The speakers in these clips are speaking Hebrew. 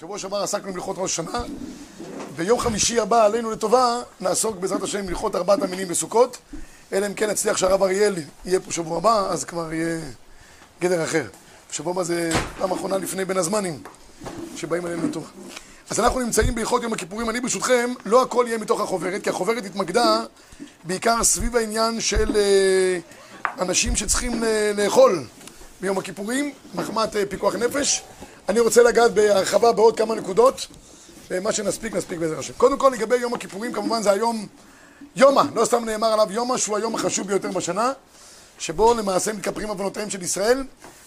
שבוע שעבר עסקנו בהלכות ראש השנה, ביום חמישי הבא עלינו לטובה נעסוק בעזרת השם בהלכות ארבעת המינים בסוכות, אלא אם כן נצליח שהרב אריאל יהיה פה שבוע הבא, אז כבר יהיה גדר אחר. שבוע הבא זה פעם אחרונה לפני בין הזמנים שבאים עלינו לטובה. אז אנחנו נמצאים בהלכות יום הכיפורים, אני ברשותכם, לא הכל יהיה מתוך החוברת, כי החוברת התמקדה בעיקר סביב העניין של אה, אנשים שצריכים אה, לאכול ביום הכיפורים, מחמת אה, פיקוח נפש. אני רוצה לגעת בהרחבה בעוד כמה נקודות, ומה שנספיק, נספיק בעזר השם. קודם כל, לגבי יום הכיפורים, כמובן זה היום יומא, לא סתם נאמר עליו יומא, שהוא היום החשוב ביותר בשנה, שבו למעשה מתכפרים עוונותיהם של ישראל,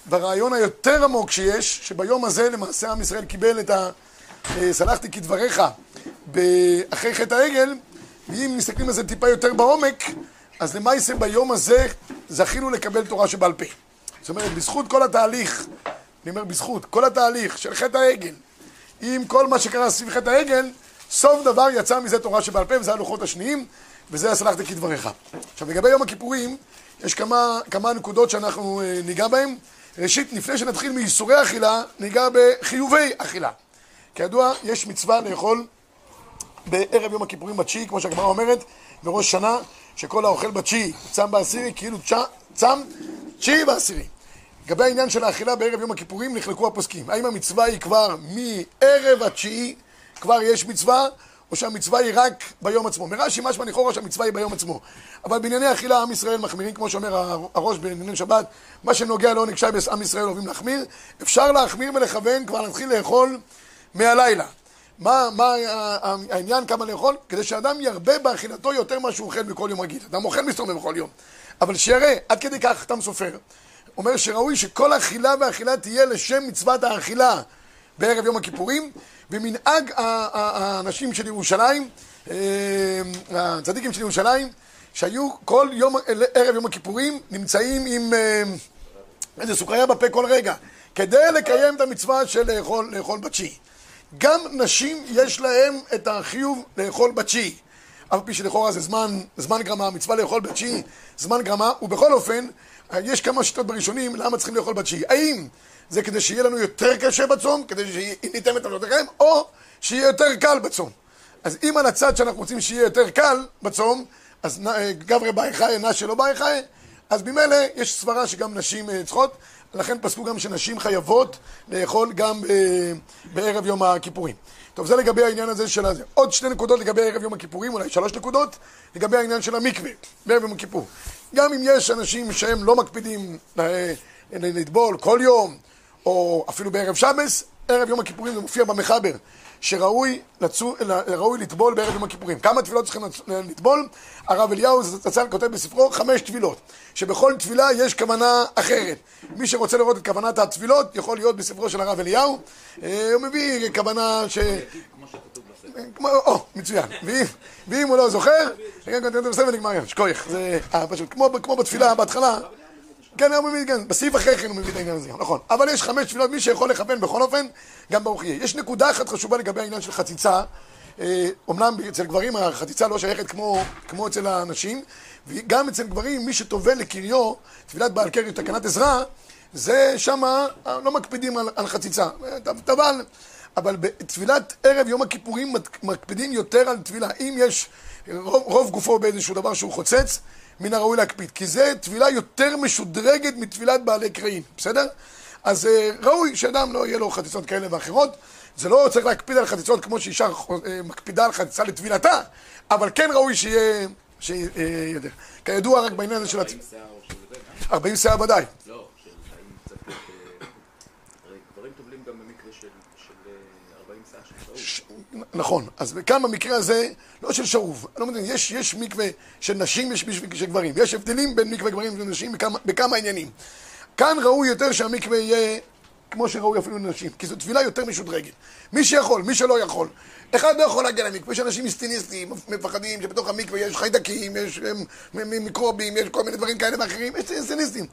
והרעיון היותר עמוק שיש, שביום הזה למעשה עם ישראל קיבל את ה... אה, סלחתי כדבריך אחרי חטא העגל, ואם מסתכלים על זה טיפה יותר בעומק, אז למעשה ביום הזה זכינו לקבל תורה שבעל פה. זאת אומרת, בזכות כל התהליך אני אומר בזכות, כל התהליך של חטא העגל, עם כל מה שקרה סביב חטא העגל, סוף דבר יצא מזה תורה שבעל פה, וזה הלוחות השניים, וזה הסלחתי כדבריך. עכשיו, לגבי יום הכיפורים, יש כמה, כמה נקודות שאנחנו אה, ניגע בהן. ראשית, לפני שנתחיל מייסורי אכילה, ניגע בחיובי אכילה. כידוע, יש מצווה לאכול בערב יום הכיפורים בתשיעי, כמו שהגמרא אומרת, בראש שנה, שכל האוכל בתשיעי צם בעשירי, כאילו צם תשיעי בעשירי. לגבי העניין של האכילה בערב יום הכיפורים נחלקו הפוסקים. האם המצווה היא כבר מערב התשיעי, כבר יש מצווה, או שהמצווה היא רק ביום עצמו. מרש"י משמע לכאורה שהמצווה היא ביום עצמו. אבל בענייני אכילה עם ישראל מחמירים, כמו שאומר הראש בענייני שבת, מה שנוגע לעונג שייבס עם ישראל אוהבים להחמיר. אפשר להחמיר ולכוון, כבר להתחיל לאכול מהלילה. מה, מה העניין, כמה לאכול? כדי שאדם ירבה באכילתו יותר ממה שהוא אוכל בכל יום רגיל. אדם אוכל מסתובב בכל יום. אבל שיראה, עד כדי כך אתה סופר. אומר שראוי שכל אכילה ואכילה תהיה לשם מצוות האכילה בערב יום הכיפורים, ומנהג האנשים של ירושלים, אה, הצדיקים של ירושלים, שהיו כל יום, ערב יום הכיפורים, נמצאים עם אה, איזה סוכריה בפה כל רגע, כדי לקיים את המצווה של לאכול, לאכול בתשיעי. גם נשים יש להם את החיוב לאכול בתשיעי. אף פי שלכאורה זה זמן, זמן גרמה, מצווה לאכול בתשיעי, זמן גרמה, ובכל אופן, יש כמה שיטות בראשונים למה צריכים לאכול בתשיעי. האם זה כדי שיהיה לנו יותר קשה בצום, כדי שניתן את עבודתכם, או שיהיה יותר קל בצום. אז אם על הצד שאנחנו רוצים שיהיה יותר קל בצום, אז גברי באי חי, נשי לא באי חי, אז ממילא יש סברה שגם נשים אה, צריכות, לכן פסקו גם שנשים חייבות לאכול גם אה, בערב יום הכיפורים. טוב, זה לגבי העניין הזה של הזה. עוד שתי נקודות לגבי ערב יום הכיפורים, אולי שלוש נקודות, לגבי העניין של המקווה, בערב יום הכיפור. גם אם יש אנשים שהם לא מקפידים אה, לטבול כל יום, או אפילו בערב שבס, ערב יום הכיפורים זה מופיע במחבר, שראוי לצו, ראוי לטבול בערב יום הכיפורים. כמה תפילות צריכים לטבול? הרב אליהו זצ"ל כותב בספרו חמש תפילות, שבכל תפילה יש כוונה אחרת. מי שרוצה לראות את כוונת התפילות, יכול להיות בספרו של הרב אליהו. אה, הוא מביא כוונה ש... כמו, או, מצוין. ואם הוא לא זוכר, ונגמר, שכוייך. זה אה, פשוט, כמו בתפילה בהתחלה. כן, הוא מביא, כן, בסעיף אחרי כן הוא מביא את העניין הזה, נכון. אבל יש חמש תפילות, מי שיכול לכוון בכל אופן, גם ברוך יהיה. יש נקודה אחת חשובה לגבי העניין של חציצה. אומנם אצל גברים החציצה לא שייכת כמו, כמו אצל הנשים, וגם אצל גברים, מי שטובל לקריו, תפילת בעל קרי, תקנת עזרא, זה שמה לא מקפידים על, על חציצה. טבל, אבל בתפילת ערב יום הכיפורים מקפידים יותר על תפילה. אם יש רוב, רוב גופו באיזשהו דבר שהוא חוצץ, מן הראוי להקפיד. כי זה תפילה יותר משודרגת מתפילת בעלי קרעים, בסדר? אז אה, ראוי שאדם לא יהיה לו חציצות כאלה ואחרות. זה לא צריך להקפיד על חציצות כמו שאישה אה, מקפידה על חציצה לטבילתה, אבל כן ראוי שיהיה... שיהיה יותר. כידוע רק בעניין הזה של... 40 שיער או של זה? 40 שיער ודאי. לא, נכון, אז כאן במקרה הזה, לא של שאוב, לא מבין, יש, יש מקווה של נשים, יש מקווה של גברים, יש הבדלים בין מקווה גברים ונשים בכמה, בכמה עניינים. כאן ראוי יותר שהמקווה יהיה כמו שראוי אפילו לנשים, כי זו תפילה יותר משודרגת. מי שיכול, מי שלא יכול. אחד לא יכול להגיע למקווה, יש אנשים מיסטיניסטים, מפחדים שבתוך המקווה יש חיידקים, יש מיקרובים, יש כל מיני דברים כאלה ואחרים, יש מיסטיניסטים.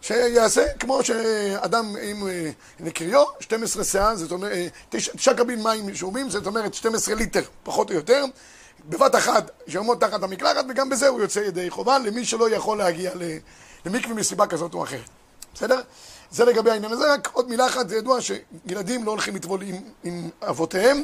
שיעשה כמו שאדם עם נקריו, 12 שאה, זאת אומרת, 9 קבין מים שאובים, זאת אומרת 12 ליטר, פחות או יותר. בבת אחת, שיעמוד תחת המקלחת, וגם בזה הוא יוצא ידי חובה למי שלא יכול להגיע למקווה מסיבה כזאת או אחרת. בסדר? זה לגבי העניין הזה, רק עוד מילה אחת, זה ידוע שילדים לא הולכים לטבול עם, עם אבותיהם,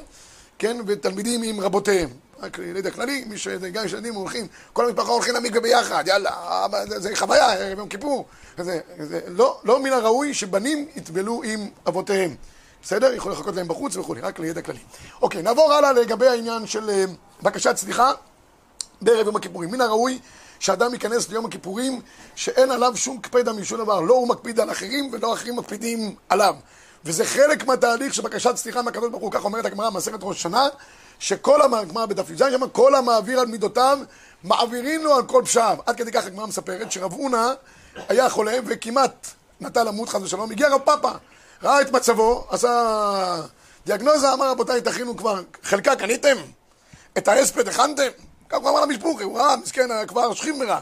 כן, ותלמידים עם רבותיהם. רק לידע כללי, מי ש... גם יש ילדים הולכים, כל המשפחה הולכים למקווה ביחד, יאללה, זה, זה חוויה, ערב יום כיפור. זה, זה, לא, לא מן הראוי שבנים יטבלו עם אבותיהם. בסדר? יכול לחכות להם בחוץ וכולי, רק לידע כללי. אוקיי, נעבור הלאה לגבי העניין של אה, בקשת סליחה בערב יום הכיפורים. מן הראוי שאדם ייכנס ליום הכיפורים שאין עליו שום קפדה משום דבר. לא הוא מקפיד על אחרים ולא אחרים מקפידים עליו. וזה חלק מהתהליך של בקשת סליחה מהקדוש ברוך הוא, כך אומרת הגמרא במסכת ראש שנה, שכל הגמרא בדף י"ז שם, כל המעביר על מידותיו, מעבירים לו על כל פשעיו. עד כדי כך הגמרא מספרת שרב הונא היה חולה וכמעט נטה למות חס ושלום, הגיע רב פאפה, ראה את מצבו, עשה דיאגנוזה, אמר רבותיי, תכינו כבר, חלקה קניתם? את ההספד הכנתם? כך הוא אמר למשפוחי, הוא ראה, מסכן, היה כבר שכיב מרע.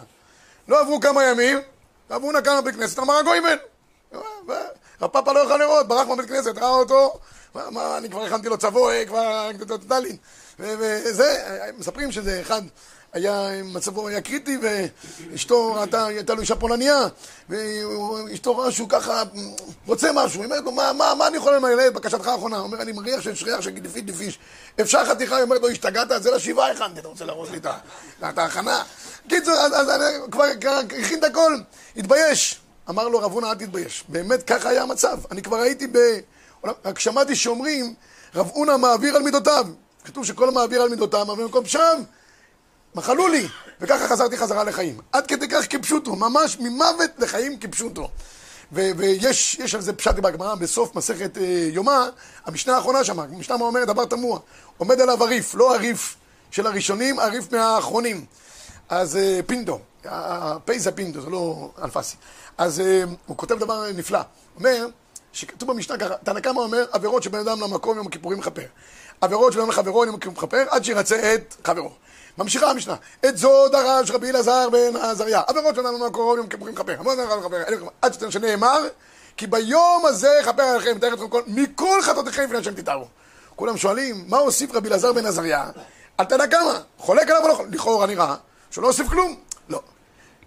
לא עברו כמה ימים, הונא קם בבית כנסת, אמר הגוי בן. רב פאפה לא יוכל לראות, ברח מהבית כנסת, ראה אותו, אני כבר הכנתי לו צבוע, כבר טוטלין. וזה, מספרים שזה אחד, היה, מצבו היה קריטי, ואשתו ראתה, הייתה לו אישה פולניה, ואשתו ראה שהוא ככה רוצה משהו, היא אומרת לו, מה, מה, מה אני יכול למלא בקשתך האחרונה? הוא אומר, אני מריח שיש ריח של גידיפית דיפיש. אפשר חתיכה? היא אומרת לו, השתגעת? זה לשבעה הכנתי, אתה רוצה להרוס לי את ההכנה? קיצור, אז, אני כבר הכין את הכל, התבייש. אמר לו רב הונא, אל תתבייש. באמת, ככה היה המצב. אני כבר הייתי ב... רק שמעתי שאומרים, רב הונא מעביר על מידותיו. כתוב שכל המעביר על מידותיו מעביר במקום שם. מחלו לי, וככה חזרתי חזרה לחיים. עד כדי כך כפשוטו, ממש ממוות לחיים כפשוטו. ו- ויש יש על זה פשט בגמרא בסוף מסכת אה, יומא, המשנה האחרונה שם, המשנה אומרת דבר תמוה, עומד עליו הריף, לא הריף של הראשונים, הריף מהאחרונים. אז אה, פינדו, הפ' זה פינדו, זה לא אלפסי. אז אה, הוא כותב דבר נפלא, אומר שכתוב במשנה ככה, תנא קמא אומר, עבירות שבן אדם למקום יום הכיפורים מכפר. עבירות שבן אדם לחברו יום הכיפורים מכפר, עד שירצה את חברו. ממשיכה המשנה, את זו דרש רבי אלעזר בן עזריה, עבירות שבן אדם למקום יום הכיפורים מכפר. עד שנאמר, כי ביום הזה יכפר עליכם, מתאר אתכם כל, מכל חטאותיכם לפני השם תתארו. כולם שואלים, מה הוסיף רבי אלעזר בן עזריה? על תנא קמא, חולק עליו או לא? לכאורה נראה שהוא לא הוסיף כלום.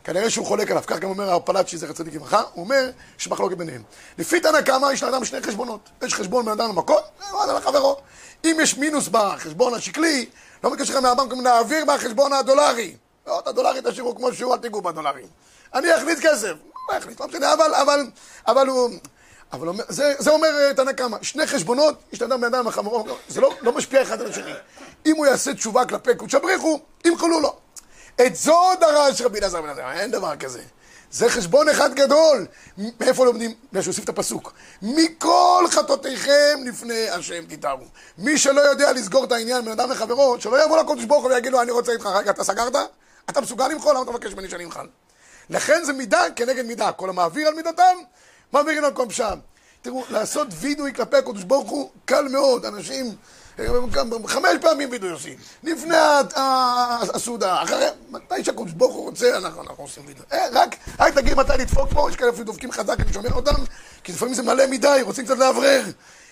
כנראה שהוא חולק עליו, כך גם אומר הפלאצ'י זכר צדיק לברכה, הוא אומר שמחלוקת ביניהם. לפי תנא קמא יש לאדם שני חשבונות, יש חשבון בן אדם למקום, ואדם לחברו. אם יש מינוס בחשבון השקלי, לא מקשר לך מהבנק, נעביר מהחשבון הדולרי. לא, את הדולרי תשאירו כמו שהוא, אל תיגעו בדולרים. אני אחליט כסף, לא אחליט, לא משנה, אבל, אבל, אבל הוא... אבל זה, זה אומר תנא קמא, שני חשבונות, יש לאדם בן אדם לחברו, זה לא, לא משפיע אחד על השני. אם הוא יעשה תשובה כלפי קודשא בריחו, ימחלו לו. את זו דרש רבי אלעזר בן עזריה, אין דבר כזה. זה חשבון אחד גדול. מאיפה לומדים? בגלל שהוסיף את הפסוק. מכל חטאותיכם לפני השם תתארו. מי שלא יודע לסגור את העניין בין אדם לחברו, שלא יבוא לקודש ברוך הוא ויגיד לו, אני רוצה איתך, רגע, אתה סגרת? אתה מסוגל למחול? למה אתה מבקש ממני שאני אמחל? לכן זה מידה כנגד מידה. כל המעביר על מידתם, מעבירים על כל פשעם. תראו, לעשות וידוי כלפי הקודש ברוך הוא קל מאוד. אנשים... חמש פעמים וידוי עושים. לפני הסעודה, אחרי, מתי שהקדוש ברוך הוא רוצה, אנחנו עושים וידוי. אה, רק תגיד מתי לדפוק פה, יש כאלה אפילו דופקים חזק, אני שומע אותם, כי לפעמים זה מלא מדי, רוצים קצת לאוורר.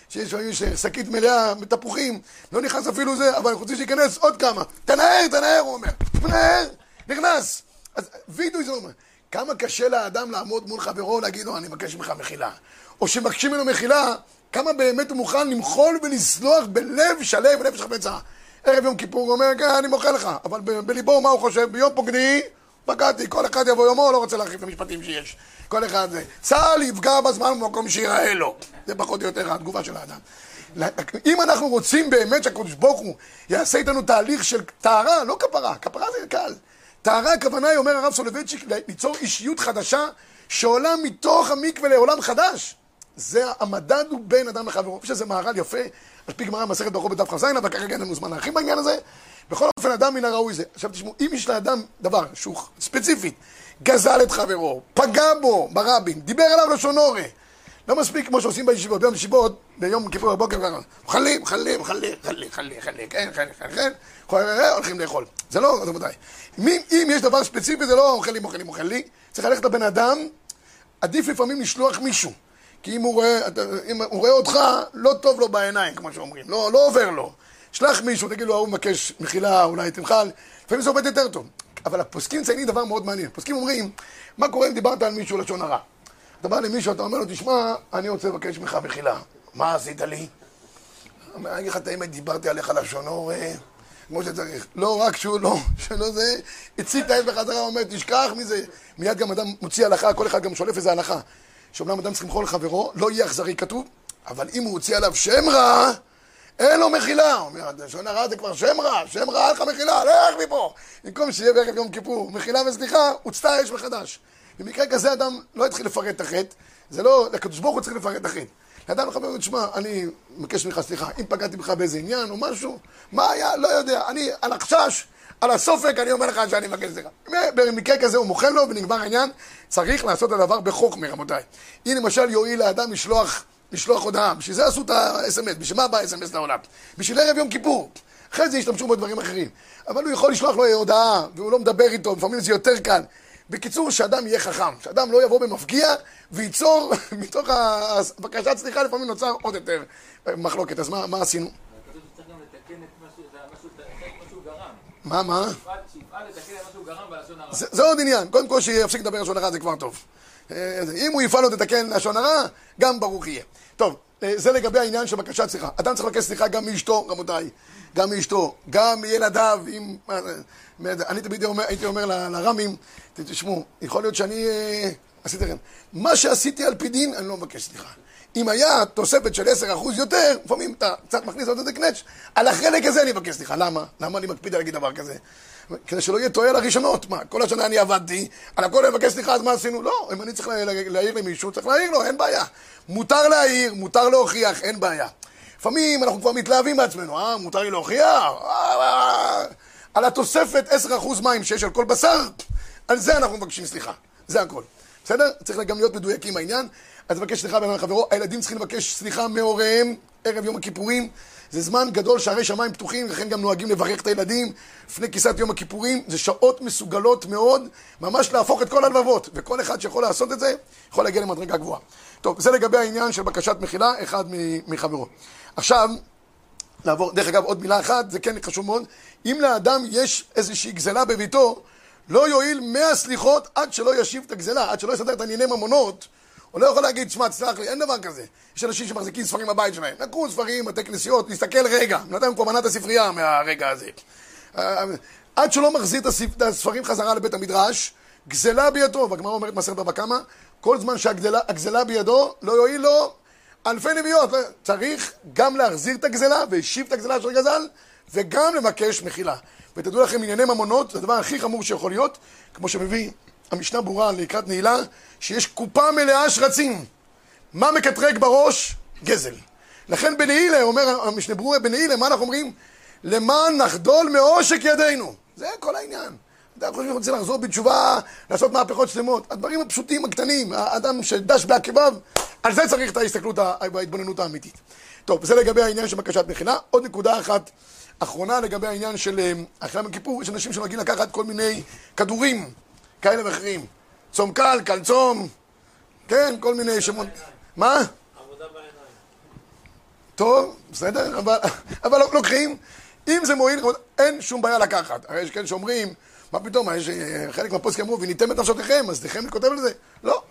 שיש לפעמים שקית מלאה בתפוחים, לא נכנס אפילו זה, אבל רוצים שייכנס עוד כמה. תנער, תנער, הוא אומר. תנער, נכנס. אז וידוי זה אומר. כמה קשה לאדם לעמוד מול חברו ולהגיד לו, אני מבקש ממך מחילה. או שמבקשים ממנו מחילה, כמה באמת הוא מוכן למחול ולסלוח בלב שלם ונפש חפצה. ערב יום כיפור הוא אומר, כן, אני מוחל לך, אבל בליבו מה הוא חושב? ביום פוגני, פגעתי, כל אחד יבוא יומו, לא רוצה להרחיב את המשפטים שיש. כל אחד זה. צה"ל יפגע בזמן במקום שיראה לו. זה פחות או יותר התגובה של האדם. אם אנחנו רוצים באמת שהקדוש ברוך הוא יעשה איתנו תהליך של טהרה, לא כפרה, כפרה זה קל. טהרה הכוונה היא, אומר הרב סולובייצ'יק, ליצור אישיות חדשה שעולה מתוך המקווה לעולם חדש. זה המדד הוא בין אדם לחברו. יש איזה מהר"ל יפה, על פי גמרא מסכת ברוך בדף כ"ז, אבל כרגע אין לנו זמן להרחיב בעניין הזה. בכל אופן, אדם מן הראוי זה. עכשיו תשמעו, אם יש לאדם דבר שהוא ספציפית, גזל את חברו, פגע בו ברבין, דיבר עליו לשון הורה, לא מספיק כמו שעושים בישיבות, ביום ישיבות, ביום כיפור בבוקר, חלים, חלים, חלים, חלים, חלים, חלים, כן, כן, כן, כן, הולכים לאכול. זה לא, ודאי. אם יש דבר ספציפי, זה לא אוכל לי, אוכל לי, אוכל לי. צריך ללכת לבן אדם, עדיף לפעמים לשלוח מישהו. כי אם הוא רואה, אם הוא רואה אותך, לא טוב לו בעיניים, כמו שאומרים, לא, לא עובר לו. שלח מישהו, תגיד לו, ההוא מבקש מחילה, אולי תמחל, לפעמים זה עובד יותר טוב. אבל הפוסקים מציינים דבר מאוד מעניין. הפוסקים אומרים, מה קורה אם דיברת על מישהו לשון הרע? אתה בא למישהו, אתה אומר לו, תשמע, אני רוצה לבקש ממך מחילה. מה עשית לי? אני אגיד לך את האמת, דיברתי עליך לשונו, כמו שצריך. לא רק שהוא לא, שלא זה, הצית העד בחזרה, אומר, תשכח מזה. מיד גם אדם מוציא הלכה, כל אחד גם שולף איזה הלכה. שאומנם אדם צריך למחול לחברו, לא יהיה אכזרי כתוב, אבל אם הוא הוציא עליו שם רע, אין לו מחילה. הוא אומר, לשון הרע זה כבר שם רע, שם רע, אין לך מחילה, לך מפה. במקום שיהיה בערב יום כיפור, מחילה וסליחה, הוצתה אש מחדש. במקרה כזה אדם לא יתחיל לפרט את החטא, זה לא, לקדוש ברוך הוא צריך לפרט את החטא. לאדם לחבר אומר, תשמע, אני מבקש ממך סליחה, אם פגעתי בך באיזה עניין או משהו, מה היה? לא יודע. אני, על החשש, על הסופק, אני אומר לך שאני מבקש סליחה. במקרה כזה הוא מוחל לו ונגמר העניין, צריך לעשות את הדבר בחוכמה, רבותיי. אם למשל יועיל לאדם לשלוח, לשלוח הודעה, בשביל זה עשו את ה-SMS, בשביל מה בא ה-SMS לעולם? בשביל ערב יום כיפור. אחרי זה ישתמשו בדברים אחרים. אבל הוא יכול לשלוח לו הודעה, והוא לא מדבר איתו, לפעמים זה יותר קל. בקיצור, שאדם יהיה חכם, שאדם לא יבוא במפגיע וייצור, מתוך הבקשת סליחה לפעמים נוצר עוד יותר מחלוקת. אז מה, מה עשינו? מה, מה? זה עוד עניין, קודם כל שיפסיק לדבר לשון הרע זה כבר טוב. אה, אם הוא יפעל עוד לתקן לשון הרע, גם ברוך יהיה. טוב, אה, זה לגבי העניין של בקשת סליחה. אדם צריך לבקש סליחה גם מאשתו, רבותיי. גם מאשתו, גם מילדיו, עם... אני תמיד אומר, הייתי אומר לרמים, תשמעו, יכול להיות שאני אה, עשיתי לכם, מה שעשיתי על פי דין, אני לא מבקש סליחה. אם היה תוספת של 10% יותר, לפעמים אתה קצת מכניס עוד איזה קנץ', על החלק הזה אני מבקש סליחה. למה? למה אני מקפיד להגיד דבר כזה? כדי שלא יהיה טועה לראשונות. מה, כל השנה אני עבדתי, על הכל אני מבקש סליחה, אז מה עשינו? לא, אם אני צריך להעיר למישהו, צריך להעיר לו, אין בעיה. מותר להעיר, מותר להוכיח, אין בעיה. לפעמים אנחנו כבר מתלהבים מעצמנו, אה? מותר לי להוכיח? אה, אה, על התוספת 10% מים שיש על כל בשר, על זה אנחנו מבקשים סליחה. זה הכל. בסדר? צריך גם להיות מדויקים בעניין. אז נבקש סליחה בין חברו. הילדים צריכים לבקש סליחה מהוריהם ערב יום הכיפורים. זה זמן גדול, שערי שמיים פתוחים, לכן גם נוהגים לברך את הילדים לפני כיסת יום הכיפורים. זה שעות מסוגלות מאוד, ממש להפוך את כל הלבבות. וכל אחד שיכול לעשות את זה, יכול להגיע למדרגה גבוהה. טוב, זה לגבי העניין של בקשת מחילה, אחד מחברו. עכשיו, לעבור, דרך אגב, עוד מילה אחת, זה כן חשוב מאוד. אם לאדם יש איזושהי גזלה בביתו, לא יועיל מאה סליחות עד שלא ישיב את הגזלה, עד שלא יסדר את ענייני ממונות. הוא לא יכול להגיד, שמע, תסלח לי, אין דבר כזה. יש אנשים שמחזיקים ספרים בבית שלהם. לקחו ספרים, בתי כנסיות, נסתכל רגע. נתן כבר מנת הספרייה מהרגע הזה. עד שלא מחזיר את הספרים חזרה לבית המדרש, גזלה בידו, והגמרא אומרת מסכת בבא קמא, כל זמן שהגזלה בידו, לא יועיל לו אלפי נביאות. צריך גם להחזיר את הגזלה, והשיב את הגזלה של גזל, וגם לבקש מחילה. ותדעו לכם, ענייני ממונות זה הדבר הכי חמור שיכול להיות, כמו שמביא המשנה ברורה לקראת נעילה, שיש קופה מלאה שרצים. מה מקטרג בראש? גזל. לכן בנעילה, אומר המשנה ברורה, בנעילה, מה אנחנו אומרים? למען נחדול מעושק ידינו. זה כל העניין. אתה חושב שהוא רוצה לחזור בתשובה, לעשות מהפכות שלמות. הדברים הפשוטים, הקטנים, האדם שדש בעקביו, על זה צריך את ההסתכלות, ההתבוננות האמיתית. טוב, זה לגבי העניין של בקשת מכינה. עוד נקודה אחת אחרונה לגבי העניין של אה, אכילה מכיפור, יש אנשים שנוהגים לקחת כל מיני כדורים כאלה ואחרים. צום קל, קל צום, כן, כל מיני שמות. מה? עבודה בעיניים. טוב, בסדר, אבל, אבל לא לוקחים. אם זה מועיל, אין שום בעיה לקחת. הרי יש כאלה שאומרים, מה פתאום, יש חלק מהפוסקים אמרו, וניתם את נפשותיכם, אז לכם כותב על זה. לא,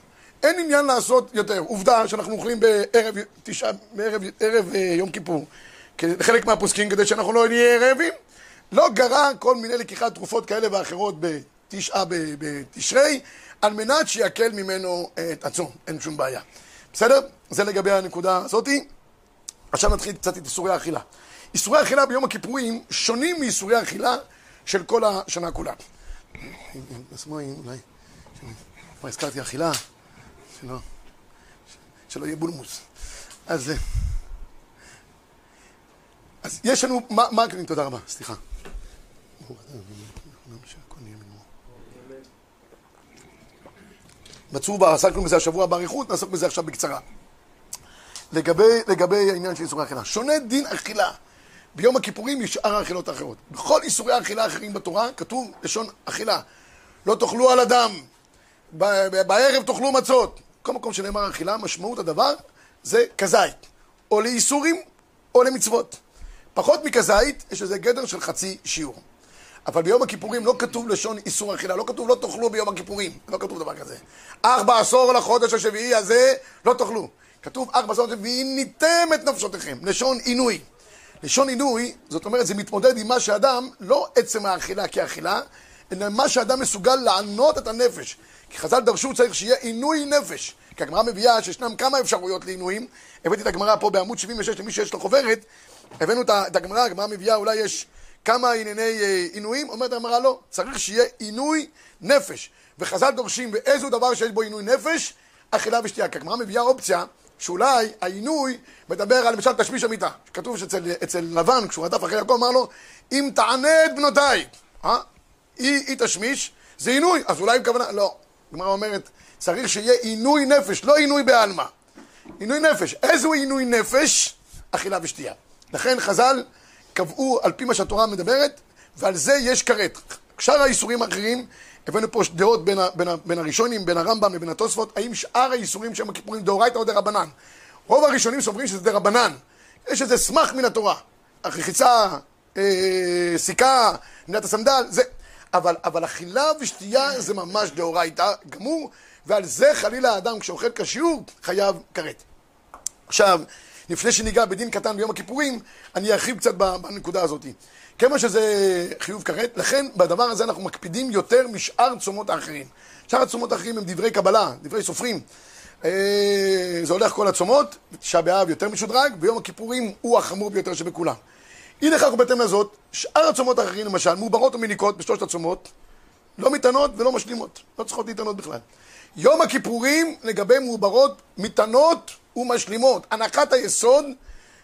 אין עניין לעשות יותר. עובדה שאנחנו אוכלים בערב, תשעה, בערב ערב, אה, יום כיפור. חלק מהפוסקים כדי שאנחנו לא נהיה רעבים. לא גרע כל מיני לקיחת תרופות כאלה ואחרות בתשעה בתשרי, על מנת שיקל ממנו את הצום, אין שום בעיה. בסדר? זה לגבי הנקודה הזאתי. עכשיו נתחיל קצת את איסורי האכילה. איסורי האכילה ביום הכיפורים שונים מאיסורי האכילה של כל השנה כולה. אולי, כבר הזכרתי אכילה, שלא, שלא יהיה בולמוס. אז... אז יש לנו, מה, מה, תודה רבה, סליחה. מצאו עסקנו בזה השבוע באריכות, נעסוק בזה עכשיו בקצרה. לגבי, לגבי העניין של איסורי אכילה. שונה דין אכילה ביום הכיפורים משאר האכילות האחרות. בכל איסורי האכילה האחרים בתורה כתוב לשון אכילה. לא תאכלו על אדם, בערב תאכלו מצות. כל מקום שנאמר אכילה, משמעות הדבר זה כזית. או לאיסורים או למצוות. פחות מכזית, יש איזה גדר של חצי שיעור. אבל ביום הכיפורים לא כתוב לשון איסור אכילה, לא כתוב לא תאכלו ביום הכיפורים, לא כתוב דבר כזה. אך בעשור לחודש השביעי הזה לא תאכלו. כתוב אך בעשור השביעי ניתם את נפשותיכם, לשון עינוי. לשון עינוי, זאת אומרת, זה מתמודד עם מה שאדם, לא עצם האכילה כאכילה, אלא מה שאדם מסוגל לענות את הנפש. כי חז"ל דרשו צריך שיהיה עינוי נפש. כי הגמרא מביאה שישנם כמה אפשרויות לעינויים. הבאתי את הגמרא פה בעמוד 76 למי שיש לו חוברת. הבאנו את הגמרא, הגמרא מביאה, אולי יש כמה ענייני אה, עינויים. אומרת הגמרא לא, צריך שיהיה עינוי נפש. וחז"ל דורשים באיזו דבר שיש בו עינוי נפש, אכילה ושתייה. כי הגמרא מביאה אופציה שאולי העינוי מדבר על למשל תשמיש המיטה. כתוב שאצל לבן, כשהוא רדף אחרי יעקב, אמר לו, אם תענה את בנותיי, אה? היא, היא תשמיש, זה עינוי, אז אולי עם כוונה, לא. הגמרא אומרת, צריך שיהיה עינוי נפש, לא עינוי בעלמא. עינוי נפש. איזה עינוי נפש? אכילה ושתייה. לכן חז"ל קבעו על פי מה שהתורה מדברת, ועל זה יש כרת. שאר האיסורים האחרים, הבאנו פה דעות בין, בין, בין הראשונים, בין הרמב"ם לבין התוספות, האם שאר האיסורים שהם הכיפורים דאורייתא או דרבנן. רוב הראשונים סוברים שזה דרבנן. יש איזה סמך מן התורה. רחיצה, אה, סיכה, נדעת הסנדל, זה... אבל, אבל אכילה ושתייה זה ממש דאורייתא גמור, ועל זה חלילה האדם כשאוכל כשיעור חייב כרת. עכשיו, לפני שניגע בדין קטן ביום הכיפורים, אני ארחיב קצת בנקודה הזאת. כמה שזה חיוב כרת, לכן בדבר הזה אנחנו מקפידים יותר משאר צומות האחרים. שאר הצומות האחרים הם דברי קבלה, דברי סופרים. אה, זה הולך כל הצומות, תשעה באב יותר משודרג, ביום הכיפורים הוא החמור ביותר שבכולם. אי לכך ובהתאם לזאת, שאר הצומות האחרים למשל, מעוברות ומניקות בשלושת הצומות, לא מטענות ולא משלימות, לא צריכות להתענות בכלל. יום הכיפורים לגבי מעוברות, מטענות ומשלימות. הנחת היסוד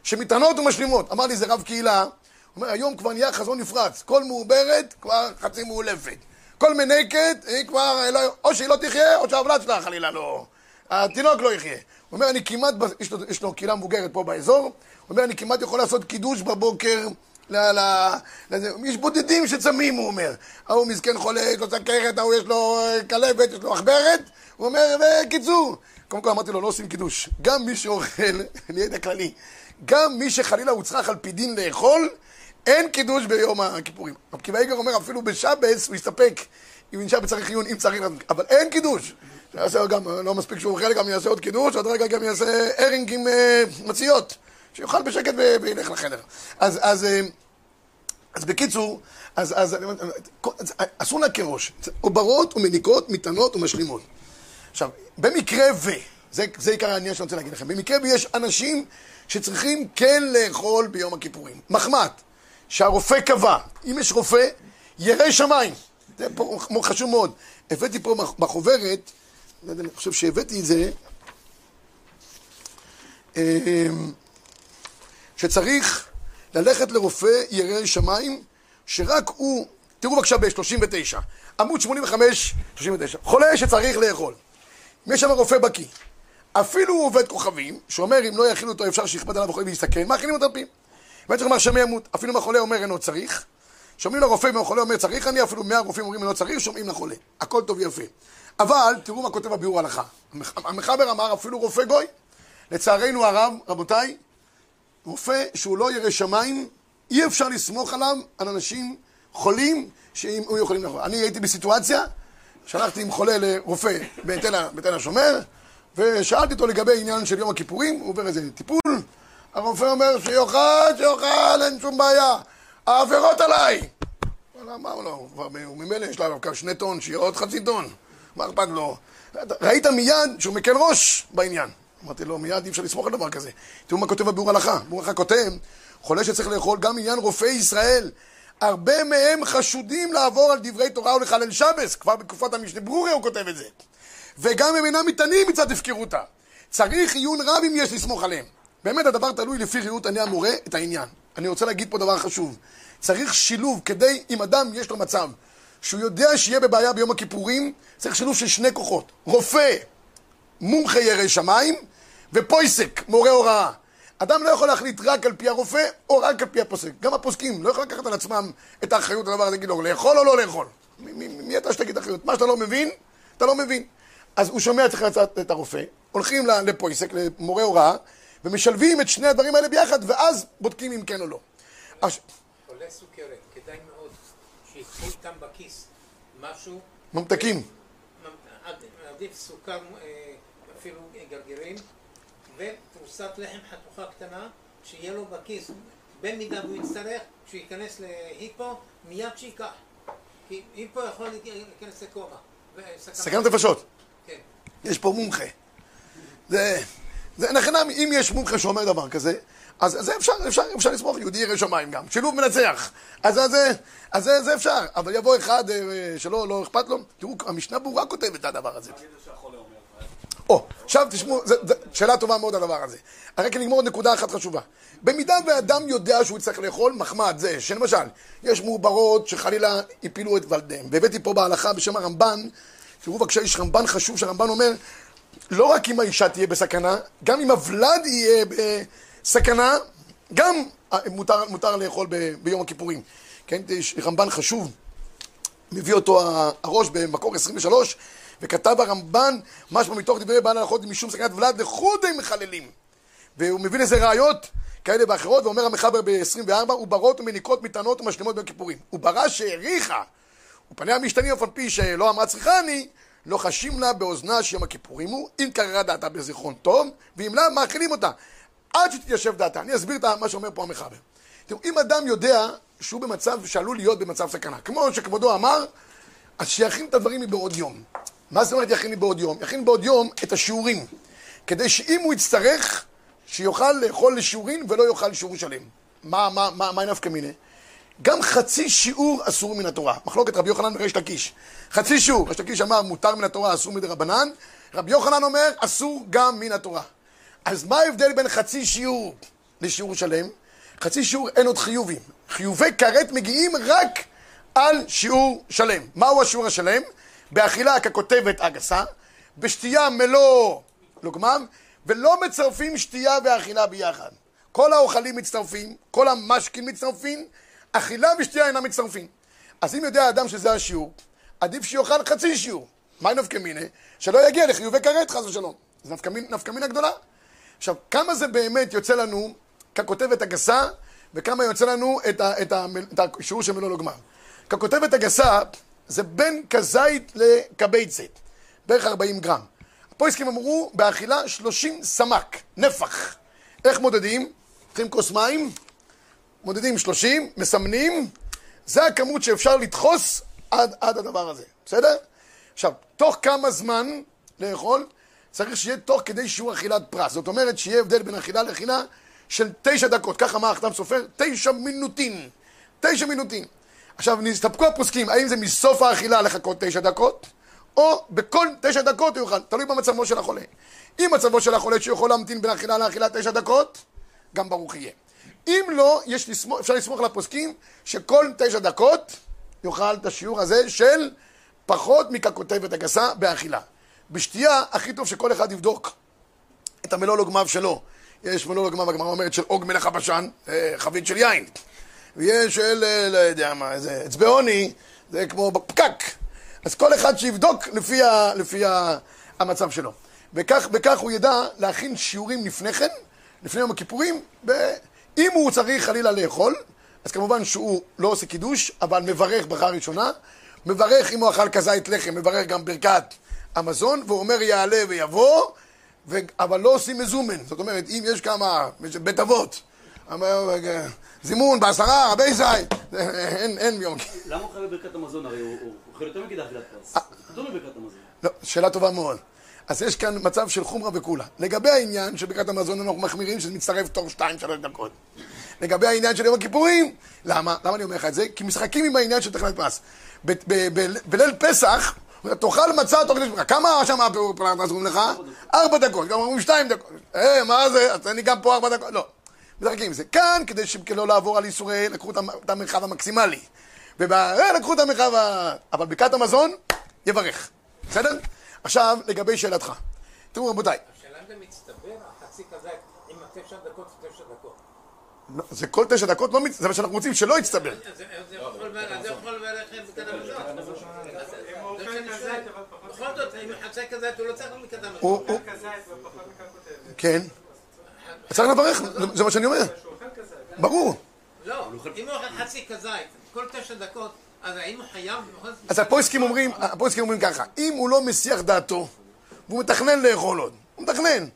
שמטענות ומשלימות. אמר לי זה רב קהילה, הוא אומר היום כבר נהיה חזון נפרץ, כל מעוברת כבר חצי מאולפת. כל מנקת היא כבר, לא, או שהיא לא תחיה או שהעבלת שלה חלילה לא, התינוק לא יחיה. הוא אומר אני כמעט, יש לו, יש לו קהילה מבוגרת פה באזור, הוא אומר אני כמעט יכול לעשות קידוש בבוקר ל... ל... לזה. יש בודדים שצמים, הוא אומר. ההוא מסכן חולה, יש לו סכרת, ההוא יש לו אה, כלבת, יש לו עכברת. הוא אומר, בקיצור. קודם כל אמרתי לו, לא עושים קידוש. גם מי שאוכל, יודע כללי, גם מי שחלילה הוצרך על פי דין לאכול, אין קידוש ביום הכיפורים. רב קיבא איגר אומר, אפילו בשבס הוא יסתפק אם נשאר בצריך עיון, אם צריך, אבל אין קידוש. יעשה גם, לא מספיק שהוא אוכל, גם יעשה עוד קידוש, עוד רגע גם יעשה ארינג עם uh, מציות. שיאכל בשקט וילך לחדר. אז, אז, אה, אז בקיצור, אז, אז, אסור להקל ראש. עוברות ומניקות, מטענות ומשלימות. עכשיו, במקרה ו... זה, זה עיקר העניין שאני רוצה להגיד לכם. במקרה ויש אנשים שצריכים כן לאכול ביום הכיפורים. מחמד, שהרופא קבע, אם יש רופא, ירא שמיים. זה פה חשוב מאוד. הבאתי פה בחוברת, לא אני חושב שהבאתי את זה, אמ, שצריך ללכת לרופא ירא שמיים, שרק הוא, תראו בבקשה ב-39, עמוד 85, 39, חולה שצריך לאכול. יש שם רופא בקיא, אפילו הוא עובד כוכבים, שאומר אם לא יכילו אותו אפשר שיכבד עליו וחולים להסתכן, מאכילים אותו על פיו. ואני צריך לומר ימות, אפילו אם החולה אומר אינו צריך, שומעים לרופא אם החולה אומר צריך אני, אפילו מאה רופאים אומרים אינו צריך, שומעים לחולה. הכל טוב ויפה. אבל תראו מה כותב הביאור הלכה. המחבר אמר אפילו רופא גוי. לצערנו הרב, רבותיי, רופא שהוא לא ירא שמיים, אי אפשר לסמוך עליו, על אנשים חולים, הוא יכולים לאכול. אני הייתי בסיטואציה, שלחתי עם חולה לרופא בתל השומר, ושאלתי אותו לגבי עניין של יום הכיפורים, הוא עובר איזה טיפול, הרופא אומר שיאכל, שיאכל, אין שום בעיה, העבירות עליי! מה לא, הוא ממילא יש לו שני טון, שיהיה עוד חצי טון, מה אכפת לו? ראית מיד שהוא מקל ראש בעניין. אמרתי לו, מיד אי אפשר לסמוך על דבר כזה. תראו מה כותב הביאור הלכה. הביאור הלכה כותב, חולה שצריך לאכול גם עניין רופאי ישראל. הרבה מהם חשודים לעבור על דברי תורה ולחלל שבס. כבר בתקופת המשנה ברוריה הוא כותב את זה. וגם הם אינם מתענים מצד הפקרותה. צריך עיון רב אם יש לסמוך עליהם. באמת הדבר תלוי לפי ראות עיני המורה את העניין. אני רוצה להגיד פה דבר חשוב. צריך שילוב כדי, אם אדם יש לו מצב שהוא יודע שיהיה בבעיה ביום הכיפורים, צריך שילוב של שני כוחות. רופא, מומחה ירא שמיים, ופויסק, מורה הוראה. אדם לא יכול להחליט רק על פי הרופא או רק על פי הפוסק. גם הפוסקים לא יכולים לקחת על עצמם את האחריות לדבר הזה, להגיד לו לאכול או לא לאכול. מי, מי אתה שתגיד אחריות? מה שאתה לא מבין, אתה לא מבין. אז הוא שומע צריך לצאת את הרופא, הולכים לפויסק, למורה הוראה, ומשלבים את שני הדברים האלה ביחד, ואז בודקים אם כן או לא. חולה סוכרת, כדאי מאוד שהתחיל כאן בכיס משהו, ממתקים. עד- עדיף סוכר, אה, אפילו גרגירים, ופרוסת לחם חתוכה קטנה, שיהיה לו בכיס, במידה והוא יצטרך, כשהוא ייכנס להיפו, מיד שייקח. כי היפו יכול להיכנס לקומה. סכנת נפשות. כן. יש פה מומחה. זה, זה נחנם, אם יש מומחה שאומר דבר כזה, אז זה אפשר, אפשר, אפשר לסמוך, יהודי ירא שמיים גם. שילוב מנצח. אז, אז, זה- אז זה, זה אפשר. אבל יבוא אחד אה, שלא לא אכפת לו, תראו, המשנה ברורה כותבת את הדבר הזה. או, עכשיו תשמעו, שאלה טובה מאוד הדבר הזה. רק נגמור עוד נקודה אחת חשובה. במידה ואדם יודע שהוא יצטרך לאכול מחמד, זה שלמשל, יש מעוברות שחלילה הפילו את ולדיהם. והבאתי פה בהלכה בשם הרמב"ן, תראו בבקשה, יש רמב"ן חשוב שהרמב"ן אומר, לא רק אם האישה תהיה בסכנה, גם אם הוולד יהיה בסכנה, גם אה, מותר, מותר לאכול ב, ביום הכיפורים. כן, יש רמב"ן חשוב, מביא אותו הראש במקור 23, וכתב הרמב"ן, משמע מתוך דברי בעל הלכות משום סכנת ולד לחודי מחללים. והוא מביא לזה ראיות כאלה ואחרות, ואומר המחבר ב-24, וברות ומניקות מטענות ומשלימות כיפורים. וברא שהעריכה, ופניה משתנים אף על פי שלא אמרה צריכה אני, לא חשים לה באוזנה שיום הכיפורים הוא, אם קררה דעתה בזיכרון טוב, ואם לאו מאכילים אותה, עד שתתיישב דעתה. אני אסביר את מה שאומר פה המחבר. תראו, אם אדם יודע שהוא במצב, שעלול להיות במצב סכנה, כמו שכבודו אמר, אז שיכין את הדברים מבעוד יום. מה זאת אומרת יכין מבעוד יום? יכין בעוד יום את השיעורים, כדי שאם הוא יצטרך, שיוכל לאכול לשיעורין ולא יאכל שיעור שלם. מה, מה, מה, מה נפקא מיני? גם חצי שיעור אסור מן התורה. מחלוקת רבי יוחנן וריש לקיש. חצי שיעור, ריש לקיש אמר מותר מן התורה, אסור מדי רבנן. רבי יוחנן אומר אסור גם מן התורה. אז מה ההבדל בין חצי שיעור לשיעור שלם? חצי שיעור אין עוד חיובים. חיובי כרת מגיעים רק על שיעור שלם. מהו השיעור השלם? באכילה ככותבת הגסה, בשתייה מלוא לוגמם, ולא מצרפים שתייה ואכילה ביחד. כל האוכלים מצטרפים, כל המשקים מצטרפים, אכילה ושתייה אינם מצטרפים. אז אם יודע האדם שזה השיעור, עדיף שיאכל חצי שיעור. מהי נפקא מינה? שלא יגיע לחיובי כרת חס ושלום. זה נפקא מינה גדולה. עכשיו, כמה זה באמת יוצא לנו ככותבת הגסה, וכמה יוצא לנו את, את, את השיעור של מלוא לגמר. ככותבת הגסה זה בין כזית לכבייצת, בערך 40 גרם. הפויסקים אמרו, באכילה 30 סמ"ק, נפח. איך מודדים? לוקחים כוס מים, מודדים 30, מסמנים, זה הכמות שאפשר לדחוס עד, עד הדבר הזה, בסדר? עכשיו, תוך כמה זמן לאכול? צריך שיהיה תוך כדי שיעור אכילת פרס. זאת אומרת שיהיה הבדל בין אכילה לאכילה של תשע דקות. ככה אמר החתם סופר, תשע מינוטין. תשע מינוטין. עכשיו, נסתפקו הפוסקים, האם זה מסוף האכילה לחכות תשע דקות, או בכל תשע דקות הוא יאכל, תלוי במצבו של החולה. אם מצבו של החולה שיכול להמתין בין אכילה לאכילה תשע דקות, גם ברוך יהיה. אם לא, יש לסמוך, אפשר לסמוך על הפוסקים שכל תשע דקות יאכל את השיעור הזה של פחות מככותבת הגסה באכילה. בשתייה, הכי טוב שכל אחד יבדוק את המלוא לוגמיו שלו. יש מלוא לוגמיו, הגמרא אומרת, של עוג מלך הבשן, אה, חבית של יין. ויש של, אה, לא יודע מה, איזה אצבעוני, זה כמו פקק. אז כל אחד שיבדוק לפי, ה, לפי ה, המצב שלו. וכך, וכך הוא ידע להכין שיעורים לפני כן, לפני יום הכיפורים, ואם הוא צריך חלילה לאכול, אז כמובן שהוא לא עושה קידוש, אבל מברך ברכה ראשונה, מברך אם הוא אכל כזית לחם, מברך גם ברכת המזון, והוא אומר יעלה ויבוא, ו... אבל לא עושים מזומן. זאת אומרת, אם יש כמה, בית אבות, זימון בעשרה, רבי זית, אין, אין יום. למה הוא חייב בברכת המזון? הרי הוא אוכל יותר מכדי אכילת פרס. כתוב בברכת המזון. לא, שאלה טובה מאוד. אז יש כאן מצב של חומרה וכולה. לגבי העניין של ברכת המזון אנחנו מחמירים שזה מצטרף תוך 2-3 דקות. לגבי העניין של יום הכיפורים, למה? למה אני אומר לך את זה? כי משחקים עם העניין של תחילת פרס. בליל פסח, תאכל מצה תוך כדי שמחה. כמה שם הפרס אומרים לך? ארבע דקות. גם אומרים שתיים דקות. אה, מה זה? אני גם פה ארבע דקות. לא. משחקים עם זה. כאן, כדי שלא לעבור על איסורי, לקחו את המ- את המרחב המקסימלי. ובהרי לקחו את המרחב ה... אבל ברכת המזון, יברך. בסדר? עכשיו, לגבי שאלתך. תראו רבותיי, השאלה אם זה מצטבר, החצי כזה, עם התשע דקות זה תשע דקות. לא, זה כל תשע דקות, לא, מצ- זה מה שאנחנו רוצים, שלא יצטבר. אז זה- יכול ללכת בקדם שואל. בכל זאת, אם הוא חצי כזה, הוא לא צריך הוא- המזון. כן. צריך לברך, זה מה שאני אומר. ברור. לא, אם הוא אוכל חצי כזית, כל תשע דקות, אז האם הוא חייב... אז הפויסקים אומרים, הפויסקים אומרים ככה, אם הוא לא מסיח דעתו, והוא מתכנן לאכול עוד, הוא מתכנן.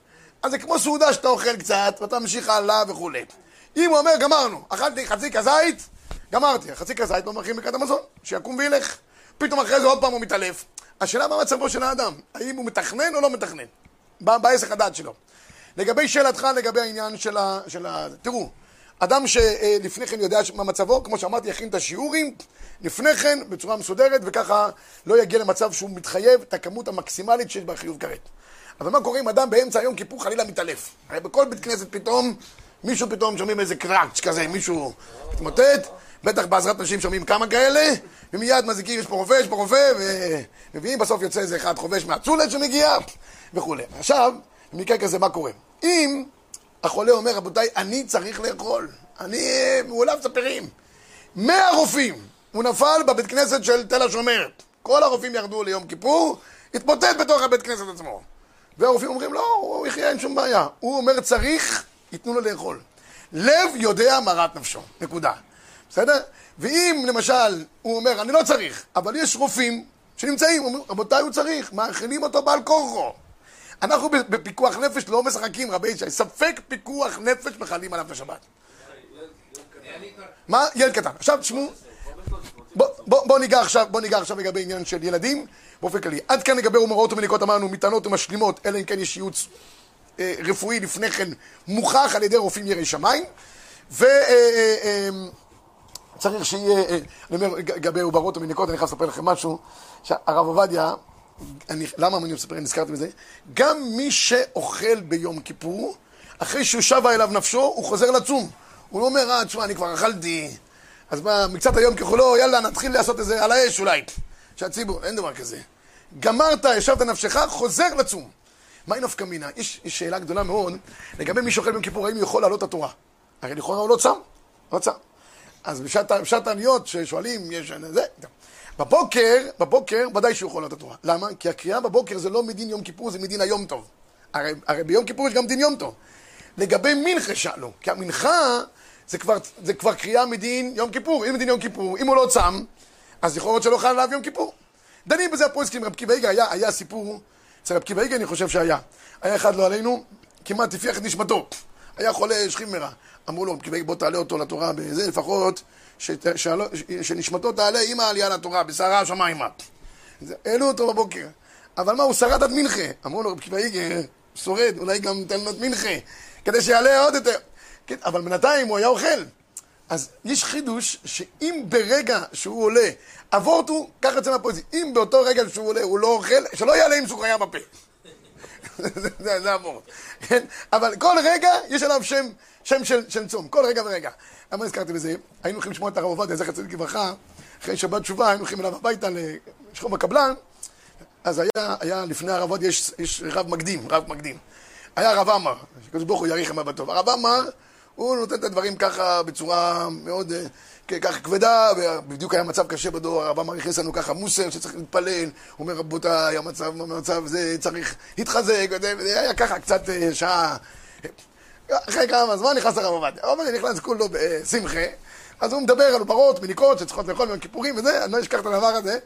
אז זה כמו סעודה שאתה אוכל קצת, ואתה ממשיך הלאה וכולי. אם הוא אומר, גמרנו, אכלתי חצי כזית, גמרתי, חצי כזית לא מרחיב ברכת המזון, שיקום וילך. פתאום אחרי זה עוד פעם הוא מתעלף. השאלה מה מצבו של האדם, האם הוא מתכנן או לא מתכנן, בעסק הדעת שלו. לגבי שאלתך, לגבי העניין של ה... של ה... תראו, אדם שלפני כן יודע מה מצבו, כמו שאמרתי, יכין את השיעורים לפני כן בצורה מסודרת, וככה לא יגיע למצב שהוא מתחייב את הכמות המקסימלית שיש בחיוב כרת. אבל מה קורה אם אדם באמצע היום כיפור חלילה מתעלף? הרי בכל בית כנסת פתאום, מישהו פתאום שומעים איזה קראץ' כזה, מישהו מתמוטט, בטח בעזרת נשים שומעים כמה כאלה, ומיד מזיקים, יש פה רופא, יש פה רופא, ומביאים, בסוף יוצא איזה אחד חובש מהצולת שמגיע, וכולי. עכשיו, במקרה כזה מה קורה? אם החולה אומר, רבותיי, אני צריך לאכול, אני מעולב ספרים. מאה רופאים, הוא נפל בבית כנסת של תל השומר. כל הרופאים ירדו ליום כיפור, התמוטט בתוך הבית כנסת עצמו. והרופאים אומרים, לא, הוא יחיה, אין שום בעיה. הוא אומר, צריך, ייתנו לו לאכול. לב יודע מרת נפשו, נקודה. בסדר? ואם למשל הוא אומר, אני לא צריך, אבל יש רופאים שנמצאים, אומרים, רבותיי, הוא צריך, מאכילים אותו בעל כורחו. אנחנו בפיקוח נפש לא משחקים, רבי ישי, ספק פיקוח נפש מחלים עליו כבר- מה? ילד קטן. עכשיו תשמעו, בוא, בוא, בוא, ניגע עכשיו, לגבי עניין של ילדים באופן כללי. עד כאן לגבי הומראות ומניקות אמרנו, מטענות ומשלימות, אלא אם כן יש ייעוץ אה, רפואי לפני כן מוכח על ידי רופאים יראי שמיים. ו... אה, אה, שיהיה, אני אומר, לגבי עוברות ומניקות, אני חייב לספר לכם משהו, שהרב עובדיה, אני, למה אני מספר, נזכרתי בזה? גם מי שאוכל ביום כיפור, אחרי שהוא שבה אליו נפשו, הוא חוזר לצום. הוא לא אומר, אה, תשמע, אני כבר אכלתי, אז מה, מקצת היום ככולו, יאללה, נתחיל לעשות את זה על האש אולי. שהציבור, אין דבר כזה. גמרת, ישבת נפשך, חוזר לצום. מהי נפקא מינה? יש, יש שאלה גדולה מאוד לגבי מי שאוכל ביום כיפור, האם הוא יכול לעלות התורה? הרי לכאורה הוא לא צם, לא צם. אז בשעת העניות ששואלים, יש זה, בבוקר, בבוקר ודאי שהוא יכול את התורה. למה? כי הקריאה בבוקר זה לא מדין יום כיפור, זה מדין היום טוב. הרי, הרי ביום כיפור יש גם דין יום טוב. לגבי מנחה שאלו, כי המנחה זה כבר, זה כבר קריאה מדין יום כיפור. אם מדין יום כיפור, אם הוא לא צם, אז יכול להיות שלא חייב עליו יום כיפור. דנים בזה הפרויסקים, רב קיבא היה, היה סיפור, אצל רב קיבא אני חושב שהיה. היה אחד לא עלינו, כמעט הפיח את נשמתו. היה חולה שכימרה. אמרו לו, רב קיבא בוא תעלה אותו לתורה בזה, לפחות שת, שנשמתו תעלה עם העלייה לתורה, בסערה השמיימה. העלו אותו בבוקר. אבל מה, הוא שרד עד מנחה. אמרו לו, רב קיבא איגר, שורד, אולי גם ניתן לו את מנחה, כדי שיעלה עוד יותר. כן, אבל בינתיים הוא היה אוכל. אז יש חידוש שאם ברגע שהוא עולה, אבורט הוא, ככה יוצא מהפוזיציה, אם באותו רגע שהוא עולה הוא לא אוכל, שלא יעלה עם סוכריה בפה. זה- אבורט. כן? אבל כל רגע יש עליו שם, שם של, של צום, כל רגע ורגע. למה הזכרתי בזה? היינו הולכים לשמוע את הרב עובדיה, זכר צדיק לברכה, אחרי שבת תשובה, היינו הולכים אליו הביתה לשכום הקבלן, אז היה, היה לפני הרב עובדיה יש, יש רב מקדים, רב מקדים. היה הרב עמר, שקדוש ברוך הוא יאריך ימיו בטוב. הרב עמר, הוא נותן את הדברים ככה בצורה מאוד אה, ככה כבדה, ובדיוק היה מצב קשה בדור, הרב עמר הכניס לנו ככה מוסר שצריך להתפלל, הוא אומר רבותיי, המצב, המצב זה צריך להתחזק, וזה היה ככה קצת אה, שעה. אחרי כמה זמן נכנס הרב עובדיה. הרב עובדיה נכנס כולו בשמחה, אז הוא מדבר על עוברות, מניקות, שצריכות לאכול ביום כיפורים וזה, אני לא אשכח את הדבר הזה.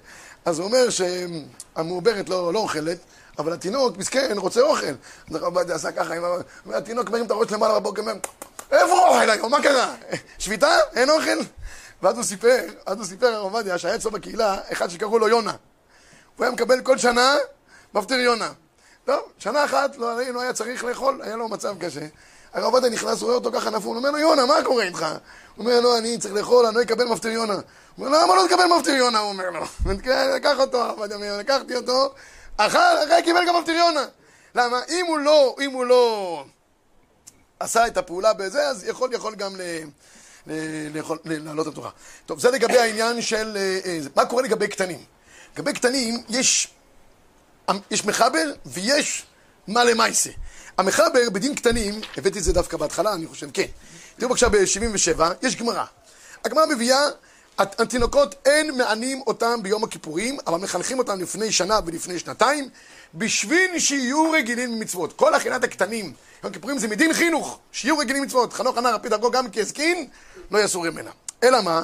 אז הוא אומר שהמעוברת לא, לא אוכלת, אבל התינוק, מסכן, רוצה אוכל. אז הרב עובדיה עשה ככה, והתינוק מרים את הראש למעלה בבוקר, אומר, איפה האוכל היום? מה קרה? שביתה? אין אוכל? ואז הוא סיפר, אז הוא סיפר, הרב עובדיה, שהיה אצלו בקהילה, אחד שקראו לו יונה. הוא היה מקבל כל שנה מפטיר יונה. טוב, שנה אחת לא, לא היה צריך לאכול, היה לו מצב קשה. הרב עובדיה נכנס, רואה אותו ככה נפול, הוא אומר לו, יונה, מה קורה איתך? הוא אומר לו, אני צריך לאכול, אני לא אקבל מפטיר יונה. הוא אומר למה לא תקבל מפטיר יונה? הוא אומר לו. לקח אותו, הרב עובדיה לקחתי אותו, אכל, אחרי קיבל גם מפטיר יונה. למה? אם הוא לא, אם הוא לא עשה את הפעולה בזה, אז יכול, יכול גם ל... ל- לאכול- ל- לעלות לתורה. טוב, זה לגבי העניין של... אה, אה. מה קורה לגבי קטנים? לגבי קטנים, יש יש מחבר ויש מה למעשה. המחבר בדין קטנים, הבאתי את זה דווקא בהתחלה, אני חושב, כן. תראו בבקשה ב-77, יש גמרא. הגמרא מביאה, התינוקות אין מענים אותם ביום הכיפורים, אבל מחנכים אותם לפני שנה ולפני שנתיים, בשביל שיהיו רגילים במצוות. כל הכינת הקטנים, יום הכיפורים זה מדין חינוך, שיהיו רגילים במצוות. חנוך רפי דרכו גם כי הסכין, לא יסור ממנה. אלא מה?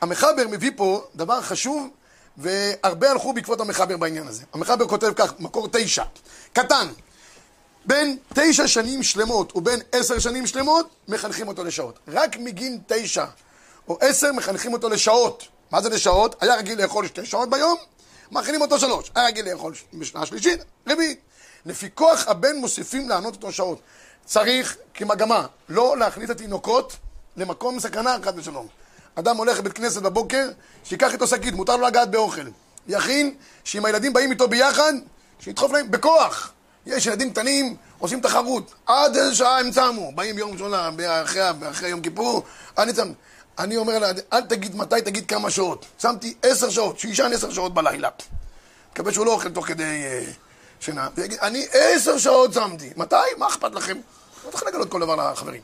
המחבר מביא פה דבר חשוב, והרבה הלכו בעקבות המחבר בעניין הזה. המחבר כותב כך, מקור תשע, קטן, בין תשע שנים שלמות ובין עשר שנים שלמות, מחנכים אותו לשעות. רק מגיל תשע או עשר מחנכים אותו לשעות. מה זה לשעות? היה רגיל לאכול שתי שעות ביום, מכינים אותו שלוש. היה רגיל לאכול בשנה שלישית, רביעית. לפי כוח הבן מוסיפים לענות אותו שעות. צריך, כמגמה, לא להכניס את התינוקות למקום סכנה, חד ושלום. אדם הולך לבית כנסת בבוקר, שייקח איתו שקית, מותר לו לגעת באוכל. יכין, שאם הילדים באים איתו ביחד, שידחוף להם בכוח. יש ילדים קטנים, עושים תחרות. עד איזה שעה הם צמו. באים יום ראשון אחרי, אחרי יום כיפור, אני צם. אני אומר לה, אל תגיד מתי, תגיד כמה שעות. שמתי עשר שעות, שישן עשר שעות בלילה. מקווה שהוא לא אוכל תוך כדי uh, שינה. ויגיד, אני עשר שעות שמתי. מתי? מה אכפת לכם? לא צריך לגלות כל דבר לחברים.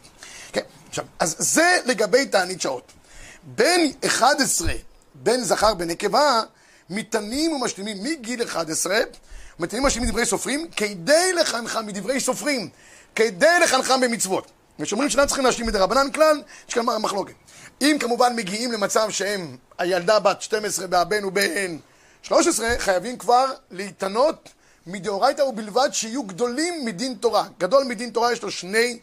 כן, עכשיו, אז זה לגבי תענית שעות. בין 11, בין זכר ונקבה, מתנים ומשלימים מגיל 11, מתנים ומשלימים מדברי סופרים, כדי לחנך מדברי סופרים, כדי לחנכם במצוות. ושאומרים שאינם צריכים להשלים מדי רבנן כלל, יש כאן מחלוקת. אם כמובן מגיעים למצב שהם, הילדה בת 12 והבן הוא בן 13, חייבים כבר להתענות מדאורייתא ובלבד שיהיו גדולים מדין תורה. גדול מדין תורה יש לו שני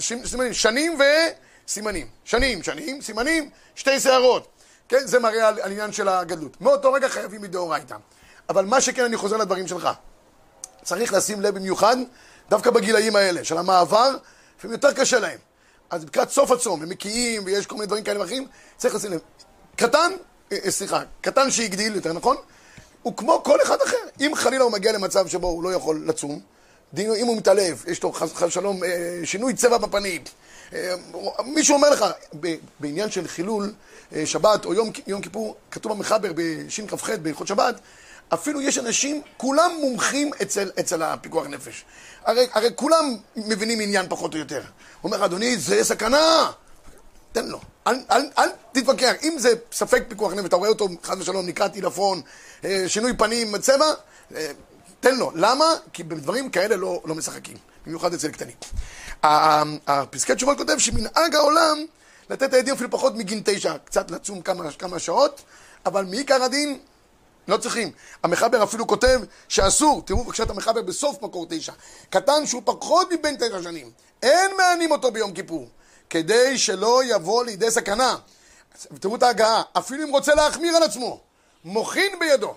סימנים, שנים וסימנים. שנים, שנים, סימנים, שתי שערות. כן, זה מראה על, עניין של הגדלות. מאותו רגע חייבים מדאורייתא. אבל מה שכן, אני חוזר לדברים שלך. צריך לשים לב במיוחד, דווקא בגילאים האלה, של המעבר, לפעמים יותר קשה להם. אז לקראת סוף הצום, הם מקיאים ויש כל מיני דברים כאלה ואחרים, צריך לשים לב. קטן, אה, אה, סליחה, קטן שהגדיל, יותר נכון, הוא כמו כל אחד אחר. אם חלילה הוא מגיע למצב שבו הוא לא יכול לצום, אם הוא מתעלף, יש לו חס ושלום אה, שינוי צבע בפנים, מישהו אומר לך, בעניין של חילול שבת או יום, יום כיפור, כתוב במחבר בשכ"ח בהלכות שבת, אפילו יש אנשים, כולם מומחים אצל, אצל הפיקוח נפש. הרי, הרי כולם מבינים עניין פחות או יותר. הוא אומר, אדוני, זה סכנה. תן לו. אל, אל, אל תתווכח. אם זה ספק פיקוח נפש, אתה רואה אותו, חס ושלום, נקרא טילפון, אה, שינוי פנים, צבע, אה, תן לו. למה? כי בדברים כאלה לא, לא משחקים. במיוחד אצל קטנים. הפסקי תשובות כותב שמנהג העולם לתת העדים אפילו פחות מגין תשע, קצת לצום כמה, כמה שעות, אבל מעיקר הדין לא צריכים. המחבר אפילו כותב שאסור, תראו בבקשה את המחבר בסוף מקור תשע. קטן שהוא פחות מבין תשע שנים, אין מענים אותו ביום כיפור, כדי שלא יבוא לידי סכנה. תראו את ההגעה, אפילו אם רוצה להחמיר על עצמו, מוחין בידו.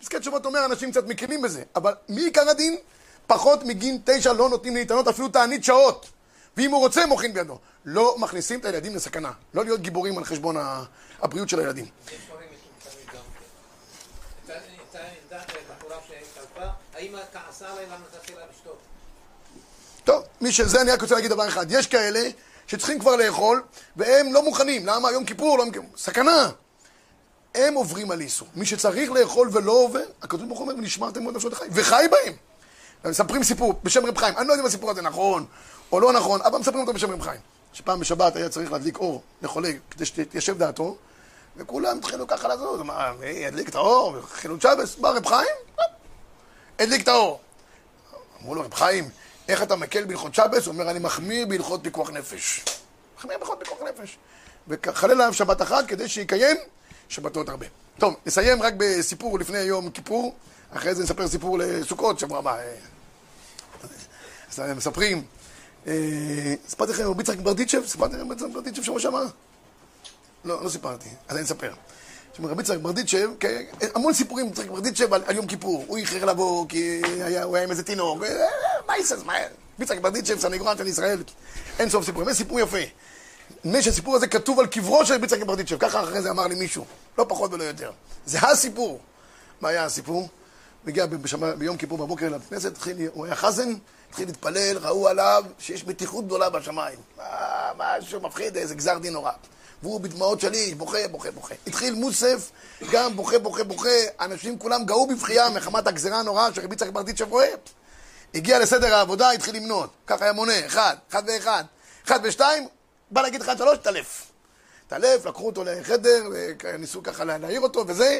פסקי תשובות אומר, אנשים קצת מקלים בזה, אבל מעיקר הדין, פחות מגין תשע לא נותנים להתענות אפילו תענית שעות. ואם הוא רוצה, מוחין בידו. לא מכניסים את הילדים לסכנה. לא להיות גיבורים על חשבון הבריאות של הילדים. האמא כעסה עליי למה לה לשתות. טוב, מי שזה, אני רק רוצה להגיד דבר אחד. יש כאלה שצריכים כבר לאכול, והם לא מוכנים. למה? יום כיפור, לא... סכנה. הם עוברים על איסור. מי שצריך לאכול ולא עובר, הכתוב ברוך הוא אומר, ונשמרתם מאוד נפשות החיים. וחי בהם. מספרים סיפור בשם רב חיים. אני לא יודע אם הסיפור הזה נכון או לא נכון, אבל מספרים אותו בשם רב חיים. שפעם בשבת היה צריך להדליק אור לחולה כדי שתיישב דעתו, וכולם התחילו ככה לזוז, מה, ידליק את האור, חילול שבס, בא רב חיים, הדליק את האור. אמרו לו, רב חיים, איך אתה מקל בהלכות שבס? הוא אומר, אני מחמיר בהלכות פיקוח נפש. מחמיר בהלכות פיקוח נפש. וחלל עליו שבת אחת כדי שיקיים שבתות הרבה. טוב, נסיים רק בסיפור לפני יום כיפור, אחרי זה נספר סיפור לסוכות, שבוע הבא. אז מספרים, סיפרתי לכם רבי יצחק ברדיצ'ב? סיפרתי לכם רבי יצחק ברדיצ'ב שבוע שעבר? לא, לא סיפרתי, אז אני אספר. רבי יצחק ברדיצ'ב, המון סיפורים יצחק ברדיצ'ב על, על יום כיפור. הוא איחר לבוא כי היה, הוא היה עם איזה תינוק. מה יעשה? מה? יצחק ברדיצ'ב, סנגורן של ישראל. אין סוף סיפורים. זה סיפור יפה. נדמה שהסיפור הזה כתוב על קברו של יצחק ברדיצ'ב. ככה אחרי זה אמר לי מישהו. לא פחות ולא יותר. זה הסיפור. מה היה הסיפור? הוא הגיע ביום כיפור בבוקר לכנסת, הוא היה חזן, התחיל להתפלל, ראו עליו שיש מתיחות גדולה בשמיים. משהו מפחיד, איזה גזר דין נורא. והוא בדמעות שליש, בוכה, בוכה, בוכה. התחיל מוסף, גם בוכה, בוכה, בוכה. אנשים כולם גאו בבכייה מחמת הגזירה הנוראה שרבי יצחק ברדיצ'ב רואה. הגיע לסדר העבודה, התחיל למנות. ככה היה מונה, אחד, אחד ואחד. אחד ושתיים, בא להגיד אחד שלוש, תלף. תלף, לקחו אותו לחדר, ניסו ככה להעיר אותו וזה.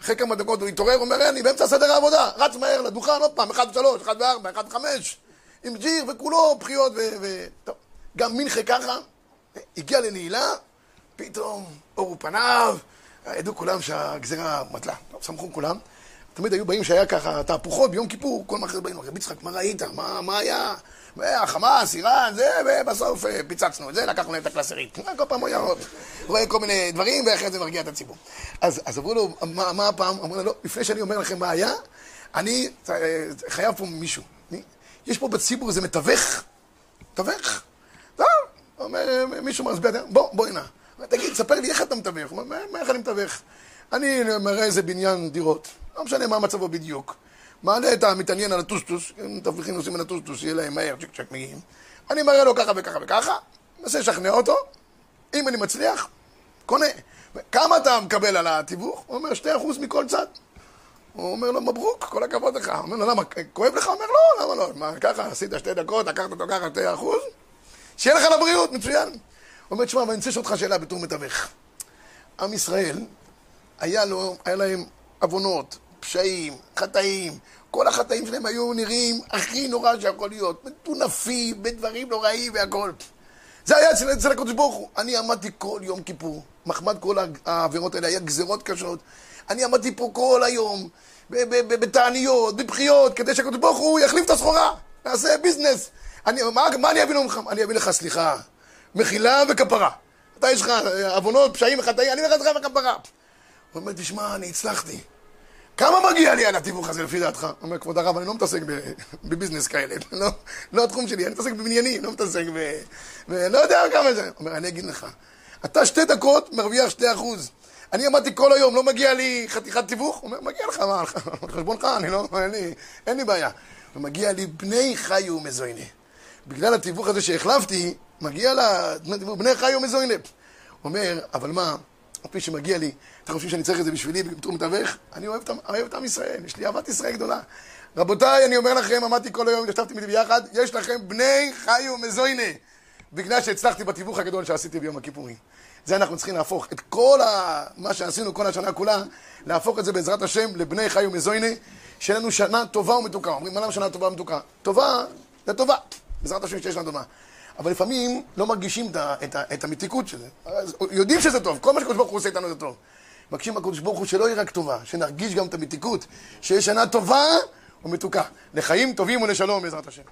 אחרי כמה דקות הוא התעורר, אומר, אני באמצע סדר העבודה, רץ מהר לדוכן, עוד פעם, אחד ושלוש, אחד וארבע, אחד וחמש, עם ג'יר וכולו בחיות ו... ו... טוב, גם מנחה ככה, הגיע לנעילה, פתאום אורו פניו, ידעו כולם שהגזירה מטלה. שמחו כולם. תמיד היו באים שהיה ככה תהפוכות ביום כיפור, כל מחר באים, רבי יצחק, מה ראית? מה, מה היה? החמאס, איראן, זה, ובסוף אה, פיצצנו את זה, לקחנו להם את הקלסרית. כל פעם הוא היה רואה כל מיני דברים, ואחרי זה מרגיע את הציבור. אז, אז אמרו לו, מה, מה הפעם? אמרו לו, לא, לפני שאני אומר לכם מה היה, אני אה, חייב פה מישהו. יש פה בציבור איזה מתווך, מתווך. טוב, אומר, מישהו מסביר, בוא, בוא הנה. תגיד, ספר לי איך אתה מתווך. הוא אומר, איך אני מתווך? אני מראה איזה בניין דירות, לא משנה מה מצבו בדיוק. מעלה את המתעניין על הטוסטוס, מתווכים נוסעים על הטוסטוס, יהיה להם מהר, צ'ק צ'ק מגיעים. אני מראה לו ככה וככה וככה, מנסה לשכנע אותו, אם אני מצליח, קונה. כמה אתה מקבל על התיווך? הוא אומר, שתי אחוז מכל צד. הוא אומר לו, מברוק, כל הכבוד לך. הוא אומר לו, למה, כואב לך? הוא אומר, לא, למה לא? מה, ככה, עשית שתי דקות, לקחת אותו ככה, שתי אחוז? שיהיה לך לבריאות, מצוין. אומר, תשמע, אבל אני רוצה לשאול אותך שאלה בתור מתווך. עם ישראל, היה, לו, היה להם עוונות, פשעים, חטאים. כל החטאים שלהם היו נראים הכי נורא שיכול להיות. מטונפים, בדברים נוראים והכל. זה היה אצל, אצל הקדוש ברוך הוא. אני עמדתי כל יום כיפור, מחמד כל העבירות האלה, היה גזרות קשות. אני עמדתי פה כל היום, בתעניות, בבחיות, כדי שהקדוש ברוך הוא יחליף את הסחורה, נעשה ביזנס. אני, מה, מה אני אביא לך? אני אביא לך סליחה, מחילה וכפרה. אתה יש לך עוונות, פשעים וחטאים, אני סליחה וכפרה. הוא אומר, תשמע, אני הצלחתי. כמה מגיע לי על התיווך הזה לפי דעתך? הוא אומר, כבוד הרב, אני לא מתעסק בביזנס כאלה, לא, לא התחום שלי, אני מתעסק בבניינים, לא מתעסק ב... ולא יודע כמה זה. הוא אומר, אני אגיד לך, אתה שתי דקות מרוויח שתי אחוז. אני עמדתי כל היום, לא מגיע לי חתיכת תיווך? הוא אומר, מגיע לך, מה, על חשבונך, אני לא, אין לי, אין לי בעיה. ומגיע לי בני חיו מזויני. בגלל התיווך הזה שהחלפתי, מגיע לה בני חיו מזויני. הוא אומר, אבל מה, על שמגיע לי, אתם חושבים שאני צריך את זה בשבילי בתור מתווך? אני אוהב, את עם ישראל, יש לי אהבת ישראל גדולה. רבותיי, אני אומר לכם, עמדתי כל היום, ישבתי איתי ביחד, יש לכם בני חיו מזויני. בגלל שהצלחתי בתיווך הגדול שעשיתי ביום הכיפורים. זה אנחנו צריכים להפוך את כל ה... מה שעשינו כל השנה כולה, להפוך את זה בעזרת השם לבני חי ומזויני, שיהיה לנו שנה טובה ומתוקה. אומרים, מה למה שנה טובה ומתוקה? טובה זה טובה, בעזרת השם שיש לנו טובה. אבל לפעמים לא מרגישים את, את, את המתיקות של זה. יודעים שזה טוב, כל מה שקדוש ברוך הוא עושה איתנו זה טוב. מבקשים מהקדוש ברוך הוא שלא יהיה רק טובה, שנרגיש גם את המתיקות, שיש שנה טובה ומתוקה. לחיים טובים ולשלום בעזרת השם.